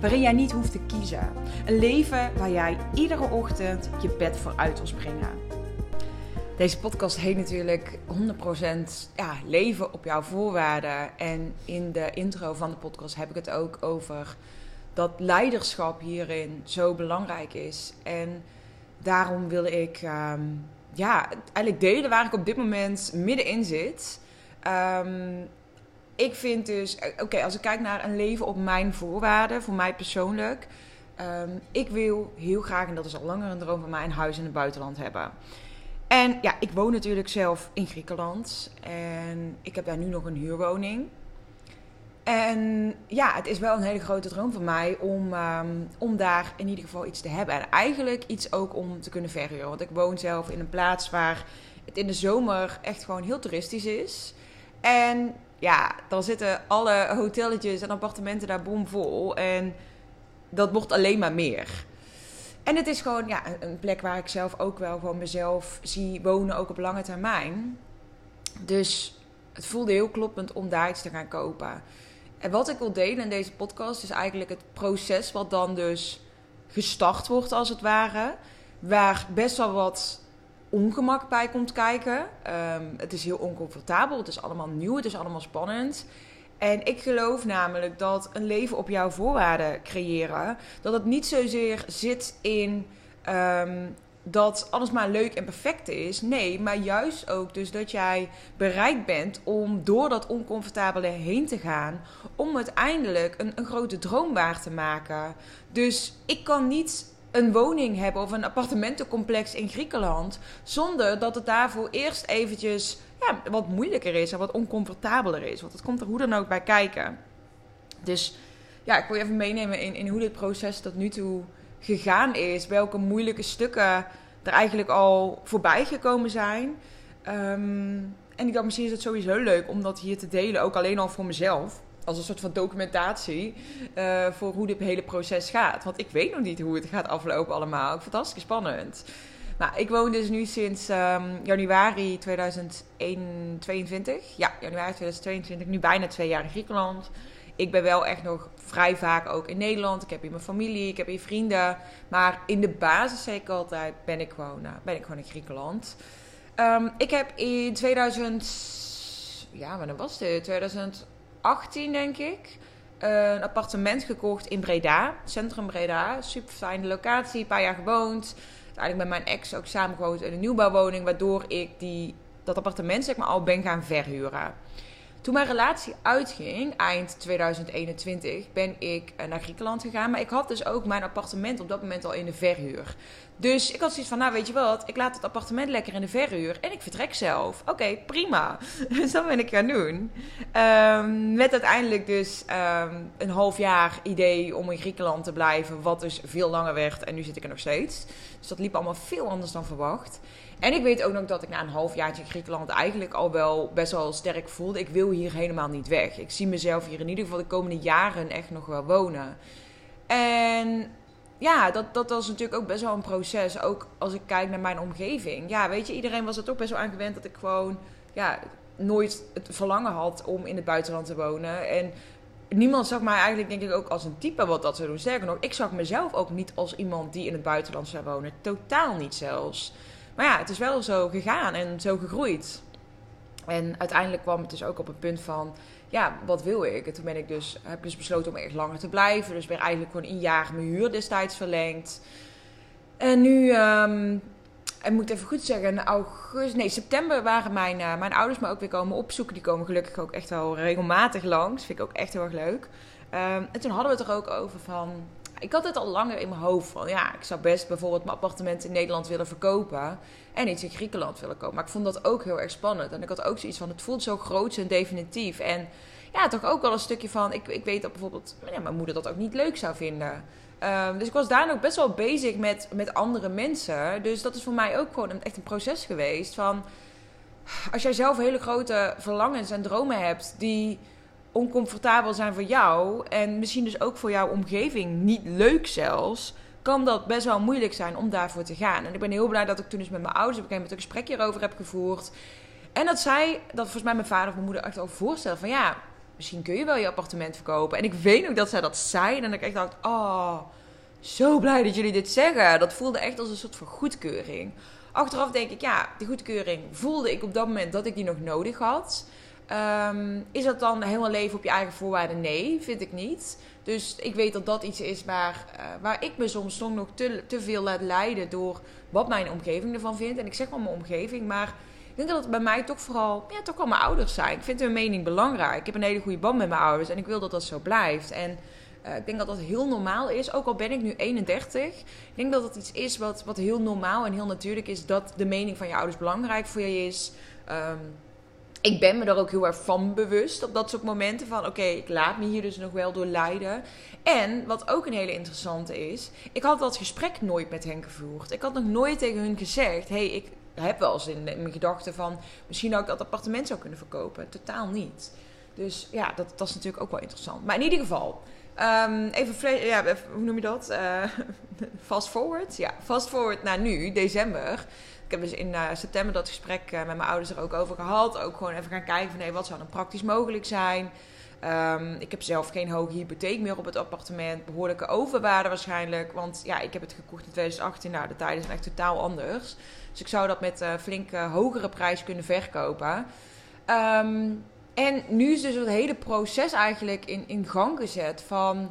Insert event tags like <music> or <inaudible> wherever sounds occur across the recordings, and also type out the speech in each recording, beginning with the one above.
waarin jij niet hoeft te kiezen. Een leven waar jij iedere ochtend je bed voor uit wil springen. Deze podcast heet natuurlijk 100% ja, leven op jouw voorwaarden. En in de intro van de podcast heb ik het ook over dat leiderschap hierin zo belangrijk is. En daarom wil ik um, ja, eigenlijk delen waar ik op dit moment middenin zit. Um, ik vind dus, eh, oké, als ik kijk naar een leven op mijn voorwaarden, voor mij persoonlijk. Um, ik wil heel graag, en dat is al langer een droom van mij, een huis in het buitenland hebben. En ja, ik woon natuurlijk zelf in Griekenland. En ik heb daar nu nog een huurwoning. En ja, het is wel een hele grote droom van mij om, um, om daar in ieder geval iets te hebben. En eigenlijk iets ook om te kunnen verhuren. Want ik woon zelf in een plaats waar het in de zomer echt gewoon heel toeristisch is. En ja, dan zitten alle hotelletjes en appartementen daar bomvol. En dat wordt alleen maar meer. En het is gewoon ja, een plek waar ik zelf ook wel gewoon mezelf zie wonen, ook op lange termijn. Dus het voelde heel kloppend om daar iets te gaan kopen. En wat ik wil delen in deze podcast is eigenlijk het proces wat dan dus gestart wordt als het ware. Waar best wel wat ongemak bij komt kijken. Ehm, het is heel oncomfortabel, het is allemaal nieuw, het is allemaal spannend. En ik geloof namelijk dat een leven op jouw voorwaarden creëren, dat het niet zozeer zit in ehm, dat alles maar leuk en perfect is. Nee, maar juist ook dus dat jij bereid bent om door dat oncomfortabele heen te gaan, om uiteindelijk een, een grote droom waar te maken. Dus ik kan niet een woning hebben of een appartementencomplex in Griekenland. Zonder dat het daarvoor eerst eventjes ja, wat moeilijker is en wat oncomfortabeler is. Want het komt er hoe dan ook bij kijken. Dus ja, ik wil je even meenemen in, in hoe dit proces tot nu toe gegaan is. Welke moeilijke stukken er eigenlijk al voorbij gekomen zijn. Um, en ik dacht, misschien is het sowieso leuk om dat hier te delen. Ook alleen al voor mezelf als een soort van documentatie uh, voor hoe dit hele proces gaat. Want ik weet nog niet hoe het gaat aflopen allemaal. Fantastisch spannend. Nou, ik woon dus nu sinds um, januari 2022. Ja, januari 2022. Nu bijna twee jaar in Griekenland. Ik ben wel echt nog vrij vaak ook in Nederland. Ik heb hier mijn familie, ik heb hier vrienden. Maar in de basis, zeg ik altijd, ben ik gewoon, uh, ben ik gewoon in Griekenland. Um, ik heb in 2000... Ja, wanneer was dit? 2000 18, denk ik. een appartement gekocht in Breda, centrum Breda. Super fijne locatie, een paar jaar gewoond. Uiteindelijk met mijn ex ook samen gewoond in een nieuwbouwwoning, waardoor ik die, dat appartement zeg maar, al ben gaan verhuren. Toen mijn relatie uitging, eind 2021, ben ik eh, naar Griekenland gegaan. Maar ik had dus ook mijn appartement op dat moment al in de verhuur. Dus ik had zoiets van, nou weet je wat, ik laat het appartement lekker in de verhuur en ik vertrek zelf. Oké, prima. <laughs> Dus dat ben ik gaan doen. Um, met uiteindelijk dus um, een half jaar idee om in Griekenland te blijven, wat dus veel langer werd en nu zit ik er nog steeds. Dus dat liep allemaal veel anders dan verwacht. En ik weet ook nog dat ik na een halfjaartje in Griekenland eigenlijk al wel best wel sterk voelde. Ik wil hier helemaal niet weg. Ik zie mezelf hier in ieder geval de komende jaren echt nog wel wonen. En ja, dat, dat was natuurlijk ook best wel een proces. Ook als ik kijk naar mijn omgeving. Ja, weet je, iedereen was er toch best wel aan gewend dat ik gewoon ja, nooit het verlangen had om in het buitenland te wonen. En niemand zag mij eigenlijk, denk ik, ook als een type wat dat zou doen. Sterker nog, ik zag mezelf ook niet als iemand die in het buitenland zou wonen. Totaal niet zelfs. Maar ja, het is wel zo gegaan en zo gegroeid. En uiteindelijk kwam het dus ook op een punt van, ja, wat wil ik? En toen ben ik dus, heb dus besloten om echt langer te blijven. Dus weer eigenlijk gewoon een jaar mijn huur destijds verlengd. En nu, um, ik moet even goed zeggen, in augustus, nee, september waren mijn, uh, mijn ouders me ook weer komen opzoeken. Die komen gelukkig ook echt wel regelmatig langs. Vind ik ook echt heel erg leuk. Um, en toen hadden we het er ook over van. Ik had het al langer in mijn hoofd van ja, ik zou best bijvoorbeeld mijn appartement in Nederland willen verkopen en iets in Griekenland willen kopen. Maar ik vond dat ook heel erg spannend. En ik had ook zoiets van: het voelt zo groot en definitief. En ja, toch ook wel een stukje van: ik, ik weet dat bijvoorbeeld ja, mijn moeder dat ook niet leuk zou vinden. Um, dus ik was daar ook best wel bezig met, met andere mensen. Dus dat is voor mij ook gewoon een, echt een proces geweest. Van als jij zelf hele grote verlangens en dromen hebt die oncomfortabel zijn voor jou. En misschien dus ook voor jouw omgeving niet leuk zelfs. Kan dat best wel moeilijk zijn om daarvoor te gaan. En ik ben heel blij dat ik toen eens met mijn ouders op een gegeven moment een gesprek hierover heb gevoerd. En dat zij, dat volgens mij mijn vader of mijn moeder echt over voorstellen van ja, misschien kun je wel je appartement verkopen. En ik weet ook dat zij dat zei. En dat ik echt dacht, oh, zo blij dat jullie dit zeggen. Dat voelde echt als een soort van goedkeuring. Achteraf denk ik, ja, die goedkeuring voelde ik op dat moment dat ik die nog nodig had. Um, is dat dan helemaal leven op je eigen voorwaarden? Nee, vind ik niet. Dus ik weet dat dat iets is waar, uh, waar ik me soms nog te, te veel laat leiden door wat mijn omgeving ervan vindt. En ik zeg wel mijn omgeving, maar ik denk dat het bij mij toch vooral ja, toch wel mijn ouders zijn. Ik vind hun mening belangrijk. Ik heb een hele goede band met mijn ouders en ik wil dat dat zo blijft. En uh, ik denk dat dat heel normaal is, ook al ben ik nu 31. Ik denk dat dat iets is wat, wat heel normaal en heel natuurlijk is, dat de mening van je ouders belangrijk voor je is. Um, ik ben me er ook heel erg van bewust op dat soort momenten van oké, ik laat me hier dus nog wel door leiden. En wat ook een hele interessante is, ik had dat gesprek nooit met hen gevoerd. Ik had nog nooit tegen hun gezegd, hey, ik heb wel eens in, mijn gedachten van misschien ik dat appartement zou kunnen verkopen. Totaal niet. Dus ja, dat, dat is natuurlijk ook wel interessant. Maar in ieder geval, um, even, ja, hoe noem je dat? Uh, <laughs> fast forward? Ja, fast forward naar nu, december. Ik heb dus in uh, september dat gesprek uh, met mijn ouders er ook over gehad. Ook gewoon even gaan kijken van hey, wat zou dan praktisch mogelijk zijn. Um, ik heb zelf geen hoge hypotheek meer op het appartement. Behoorlijke overwaarde waarschijnlijk. Want ja, ik heb het gekocht in 2018. Nou, de tijden zijn echt totaal anders. Dus ik zou dat met uh, flink hogere prijs kunnen verkopen. Um, en nu is dus het hele proces eigenlijk in, in gang gezet van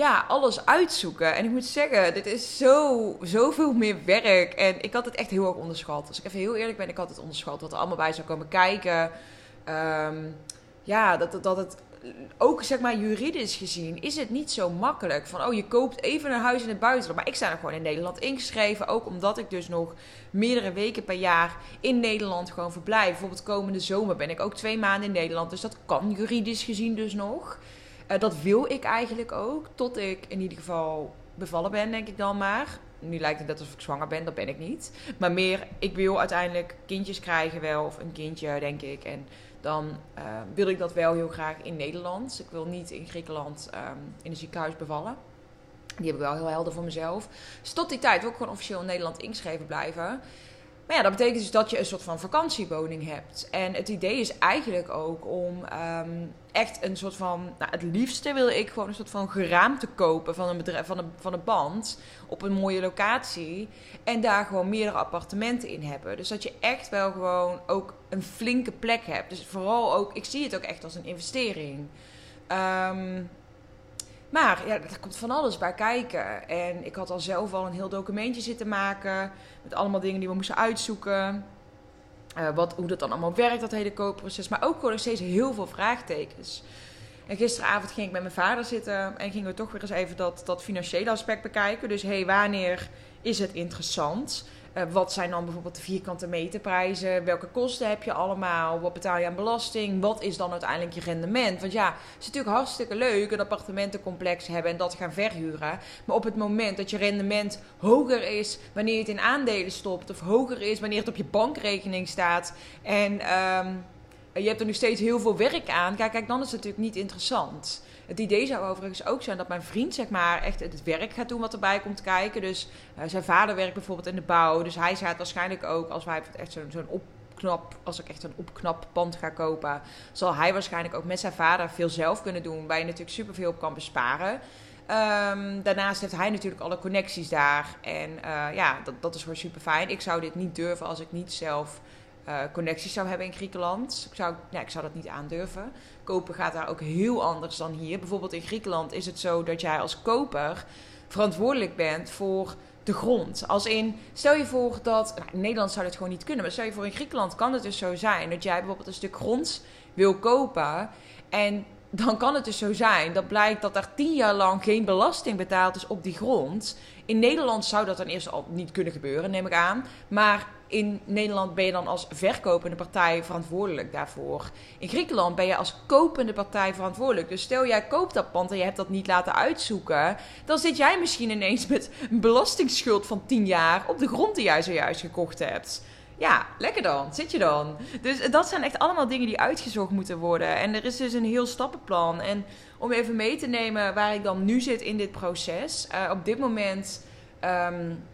ja, alles uitzoeken. En ik moet zeggen, dit is zo, zoveel meer werk. En ik had het echt heel erg onderschat. Als ik even heel eerlijk ben, ik had het onderschat. Wat er allemaal bij zou komen kijken. Um, ja, dat, dat het ook zeg maar juridisch gezien is het niet zo makkelijk. Van oh, je koopt even een huis in het buitenland. Maar ik sta er gewoon in Nederland ingeschreven. Ook omdat ik dus nog meerdere weken per jaar in Nederland gewoon verblijf. Bijvoorbeeld komende zomer ben ik ook twee maanden in Nederland. Dus dat kan juridisch gezien dus nog. Uh, dat wil ik eigenlijk ook. Tot ik in ieder geval bevallen ben, denk ik dan maar. Nu lijkt het net alsof ik zwanger ben, dat ben ik niet. Maar meer, ik wil uiteindelijk kindjes krijgen wel. Of een kindje, denk ik. En dan uh, wil ik dat wel heel graag in Nederland. Ik wil niet in Griekenland um, in een ziekenhuis bevallen. Die heb ik wel heel helder voor mezelf. Dus tot die tijd wil ik gewoon officieel in Nederland ingeschreven blijven. Maar ja, dat betekent dus dat je een soort van vakantiewoning hebt. En het idee is eigenlijk ook om um, echt een soort van. Nou, het liefste wil ik gewoon een soort van geraamte kopen van een, bedrijf, van, een, van een band. Op een mooie locatie. En daar gewoon meerdere appartementen in hebben. Dus dat je echt wel gewoon ook een flinke plek hebt. Dus vooral ook. Ik zie het ook echt als een investering. Um, maar ja, er komt van alles bij kijken. En ik had al zelf al een heel documentje zitten maken. Met allemaal dingen die we moesten uitzoeken. Uh, wat, hoe dat dan allemaal werkt, dat hele koopproces. Maar ook gewoon nog steeds heel veel vraagtekens. En gisteravond ging ik met mijn vader zitten. En gingen we toch weer eens even dat, dat financiële aspect bekijken. Dus hé, hey, wanneer is het interessant? Uh, wat zijn dan bijvoorbeeld de vierkante meterprijzen? Welke kosten heb je allemaal? Wat betaal je aan belasting? Wat is dan uiteindelijk je rendement? Want ja, het is natuurlijk hartstikke leuk een appartementencomplex hebben en dat gaan verhuren. Maar op het moment dat je rendement hoger is wanneer je het in aandelen stopt, of hoger is wanneer het op je bankrekening staat en um, je hebt er nu steeds heel veel werk aan, kijk, kijk, dan is het natuurlijk niet interessant. Het idee zou overigens ook zijn dat mijn vriend zeg maar echt het werk gaat doen wat erbij komt kijken. Dus uh, zijn vader werkt bijvoorbeeld in de bouw. Dus hij gaat waarschijnlijk ook, als wij echt zo'n opknap, als ik echt een opknap pand ga kopen, zal hij waarschijnlijk ook met zijn vader veel zelf kunnen doen. Waar je natuurlijk superveel op kan besparen. Um, daarnaast heeft hij natuurlijk alle connecties daar. En uh, ja, dat, dat is gewoon super fijn. Ik zou dit niet durven als ik niet zelf uh, connecties zou hebben in Griekenland. Ik zou, ja, ik zou dat niet aandurven. Kopen gaat daar ook heel anders dan hier. Bijvoorbeeld in Griekenland is het zo dat jij als koper verantwoordelijk bent voor de grond. Als in, stel je voor dat, nou, Nederland zou dat gewoon niet kunnen, maar stel je voor in Griekenland kan het dus zo zijn dat jij bijvoorbeeld een stuk grond wil kopen en dan kan het dus zo zijn dat blijkt dat er tien jaar lang geen belasting betaald is op die grond. In Nederland zou dat dan eerst al niet kunnen gebeuren, neem ik aan. Maar in Nederland ben je dan als verkopende partij verantwoordelijk daarvoor. In Griekenland ben je als kopende partij verantwoordelijk. Dus stel jij koopt dat pand en je hebt dat niet laten uitzoeken, dan zit jij misschien ineens met een belastingsschuld van 10 jaar op de grond die jij zojuist gekocht hebt. Ja, lekker dan. Zit je dan. Dus dat zijn echt allemaal dingen die uitgezocht moeten worden. En er is dus een heel stappenplan. En om even mee te nemen waar ik dan nu zit in dit proces. Uh, op dit moment um,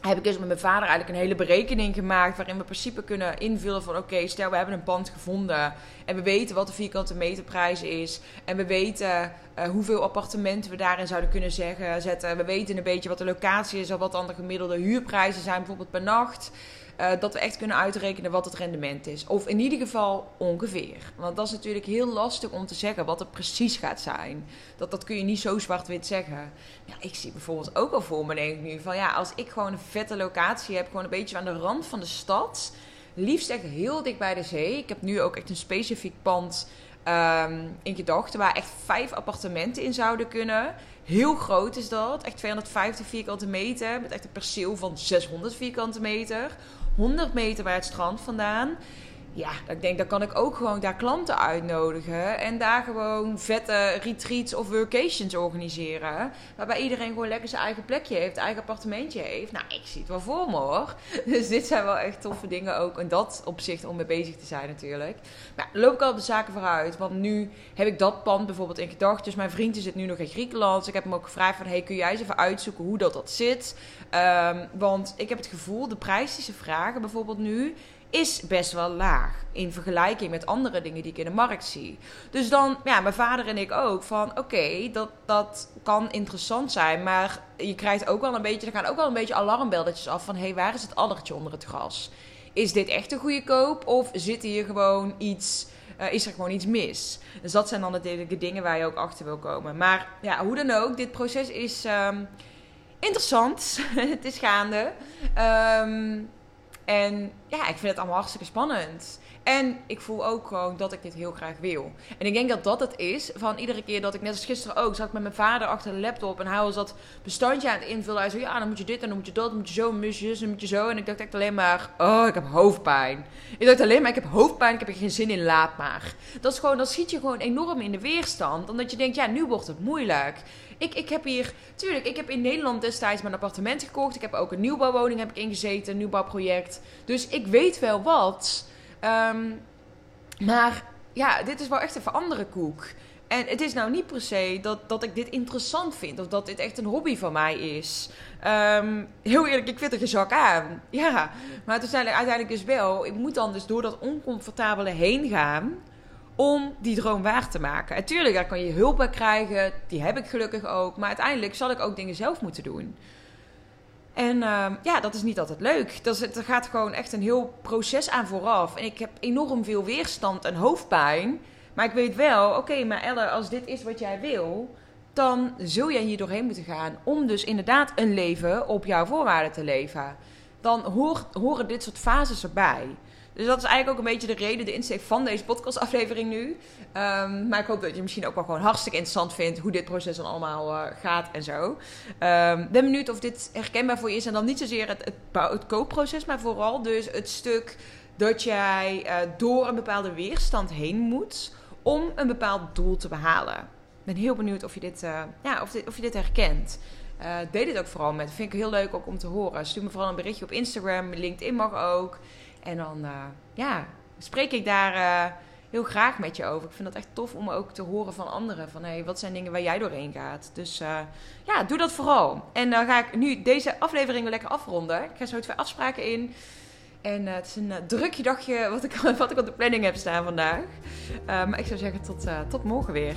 heb ik dus met mijn vader eigenlijk een hele berekening gemaakt. Waarin we in principe kunnen invullen van oké, stel we hebben een pand gevonden. En we weten wat de vierkante meterprijs is. En we weten uh, hoeveel appartementen we daarin zouden kunnen zeggen, zetten. We weten een beetje wat de locatie is. Of wat dan de gemiddelde huurprijzen zijn bijvoorbeeld per nacht. Uh, dat we echt kunnen uitrekenen wat het rendement is. Of in ieder geval ongeveer. Want dat is natuurlijk heel lastig om te zeggen wat het precies gaat zijn. Dat, dat kun je niet zo zwart-wit zeggen. Ja, ik zie bijvoorbeeld ook al voor me, denk ik nu, van ja, als ik gewoon een vette locatie heb, gewoon een beetje aan de rand van de stad. Liefst echt heel dicht bij de zee. Ik heb nu ook echt een specifiek pand um, in gedachten waar echt vijf appartementen in zouden kunnen. Heel groot is dat. Echt 250 vierkante meter. Met echt een perceel van 600 vierkante meter. 100 meter bij het strand vandaan. Ja, ik denk, dan kan ik ook gewoon daar klanten uitnodigen. En daar gewoon vette retreats of workations organiseren. Waarbij iedereen gewoon lekker zijn eigen plekje heeft, eigen appartementje heeft. Nou, ik zie het wel voor me hoor. <laughs> Dus dit zijn wel echt toffe dingen ook. In dat opzicht om mee bezig te zijn natuurlijk. Maar loop ik al de zaken vooruit. Want nu heb ik dat pand bijvoorbeeld in gedachten. Dus mijn vriend zit nu nog in Griekenland. Dus ik heb hem ook gevraagd van, hey, kun jij eens even uitzoeken hoe dat, dat zit? Um, want ik heb het gevoel, de prijs die ze vragen bijvoorbeeld nu is best wel laag. In vergelijking met andere dingen die ik in de markt zie. Dus dan, ja, mijn vader en ik ook. Van oké, dat, dat kan interessant zijn. Maar je krijgt ook wel een beetje, er gaan ook wel een beetje alarmbelletjes af. Van hé, hey, waar is het allertje onder het gras? Is dit echt een goede koop? Of zit hier gewoon iets. Uh, is er gewoon iets mis? Dus dat zijn dan de dingen waar je ook achter wil komen. Maar ja, hoe dan ook, dit proces is um, interessant. <laughs> het is gaande. Um, en ja, ik vind het allemaal hartstikke spannend. En ik voel ook gewoon dat ik dit heel graag wil. En ik denk dat dat het is. Van iedere keer dat ik, net als gisteren ook, zat ik met mijn vader achter de laptop. En hij was dat bestandje aan het invullen. Hij zei, ja, dan moet je dit en dan moet je dat. Dan moet je zo, dan moet je dan moet je zo. En ik dacht echt alleen maar, oh, ik heb hoofdpijn. Ik dacht alleen maar, ik heb hoofdpijn, ik heb er geen zin in, laat maar. Dat is gewoon, dan schiet je gewoon enorm in de weerstand. Omdat je denkt, ja, nu wordt het moeilijk. Ik, ik heb hier, tuurlijk, ik heb in Nederland destijds mijn appartement gekocht. Ik heb ook een nieuwbouwwoning heb ik ingezeten, een nieuwbouwproject. Dus ik weet wel wat. Um, maar ja, dit is wel echt even andere koek. En het is nou niet per se dat, dat ik dit interessant vind of dat dit echt een hobby van mij is. Um, heel eerlijk, ik vind er gezak aan. Ja, maar het is uiteindelijk wel, ik moet dan dus door dat oncomfortabele heen gaan om die droom waar te maken. Natuurlijk, daar kan je hulp bij krijgen. Die heb ik gelukkig ook. Maar uiteindelijk zal ik ook dingen zelf moeten doen. En uh, ja, dat is niet altijd leuk. Dat er gaat gewoon echt een heel proces aan vooraf. En ik heb enorm veel weerstand en hoofdpijn. Maar ik weet wel, oké, maar Elle, als dit is wat jij wil, dan zul jij hier doorheen moeten gaan. Om dus inderdaad een leven op jouw voorwaarden te leven. Dan horen dit soort fases erbij. Dus dat is eigenlijk ook een beetje de reden, de insteek van deze podcastaflevering nu. Um, maar ik hoop dat je misschien ook wel gewoon hartstikke interessant vindt hoe dit proces dan allemaal uh, gaat en zo. Um, ben benieuwd of dit herkenbaar voor je is. En dan niet zozeer het, het, koopproces, maar vooral dus het stuk dat jij uh, door een bepaalde weerstand heen moet om een bepaald doel te behalen. Ik ben heel benieuwd of je dit, uh, ja, of of je dit herkent. Uh, deel dit ook vooral met. Vind ik heel leuk ook om te horen. Stuur me vooral een berichtje op Instagram. LinkedIn mag ook. En dan uh, ja, spreek ik daar uh, heel graag met je over. Ik vind dat echt tof om ook te horen van anderen. Van hey, wat zijn dingen waar jij doorheen gaat. Dus uh, ja, doe dat vooral. En dan ga ik nu deze aflevering lekker afronden. Ik ga zo twee afspraken in. En het is een drukje dagje wat ik, <laughs> wat ik op de planning heb staan vandaag. maar ik zou zeggen tot, tot morgen weer.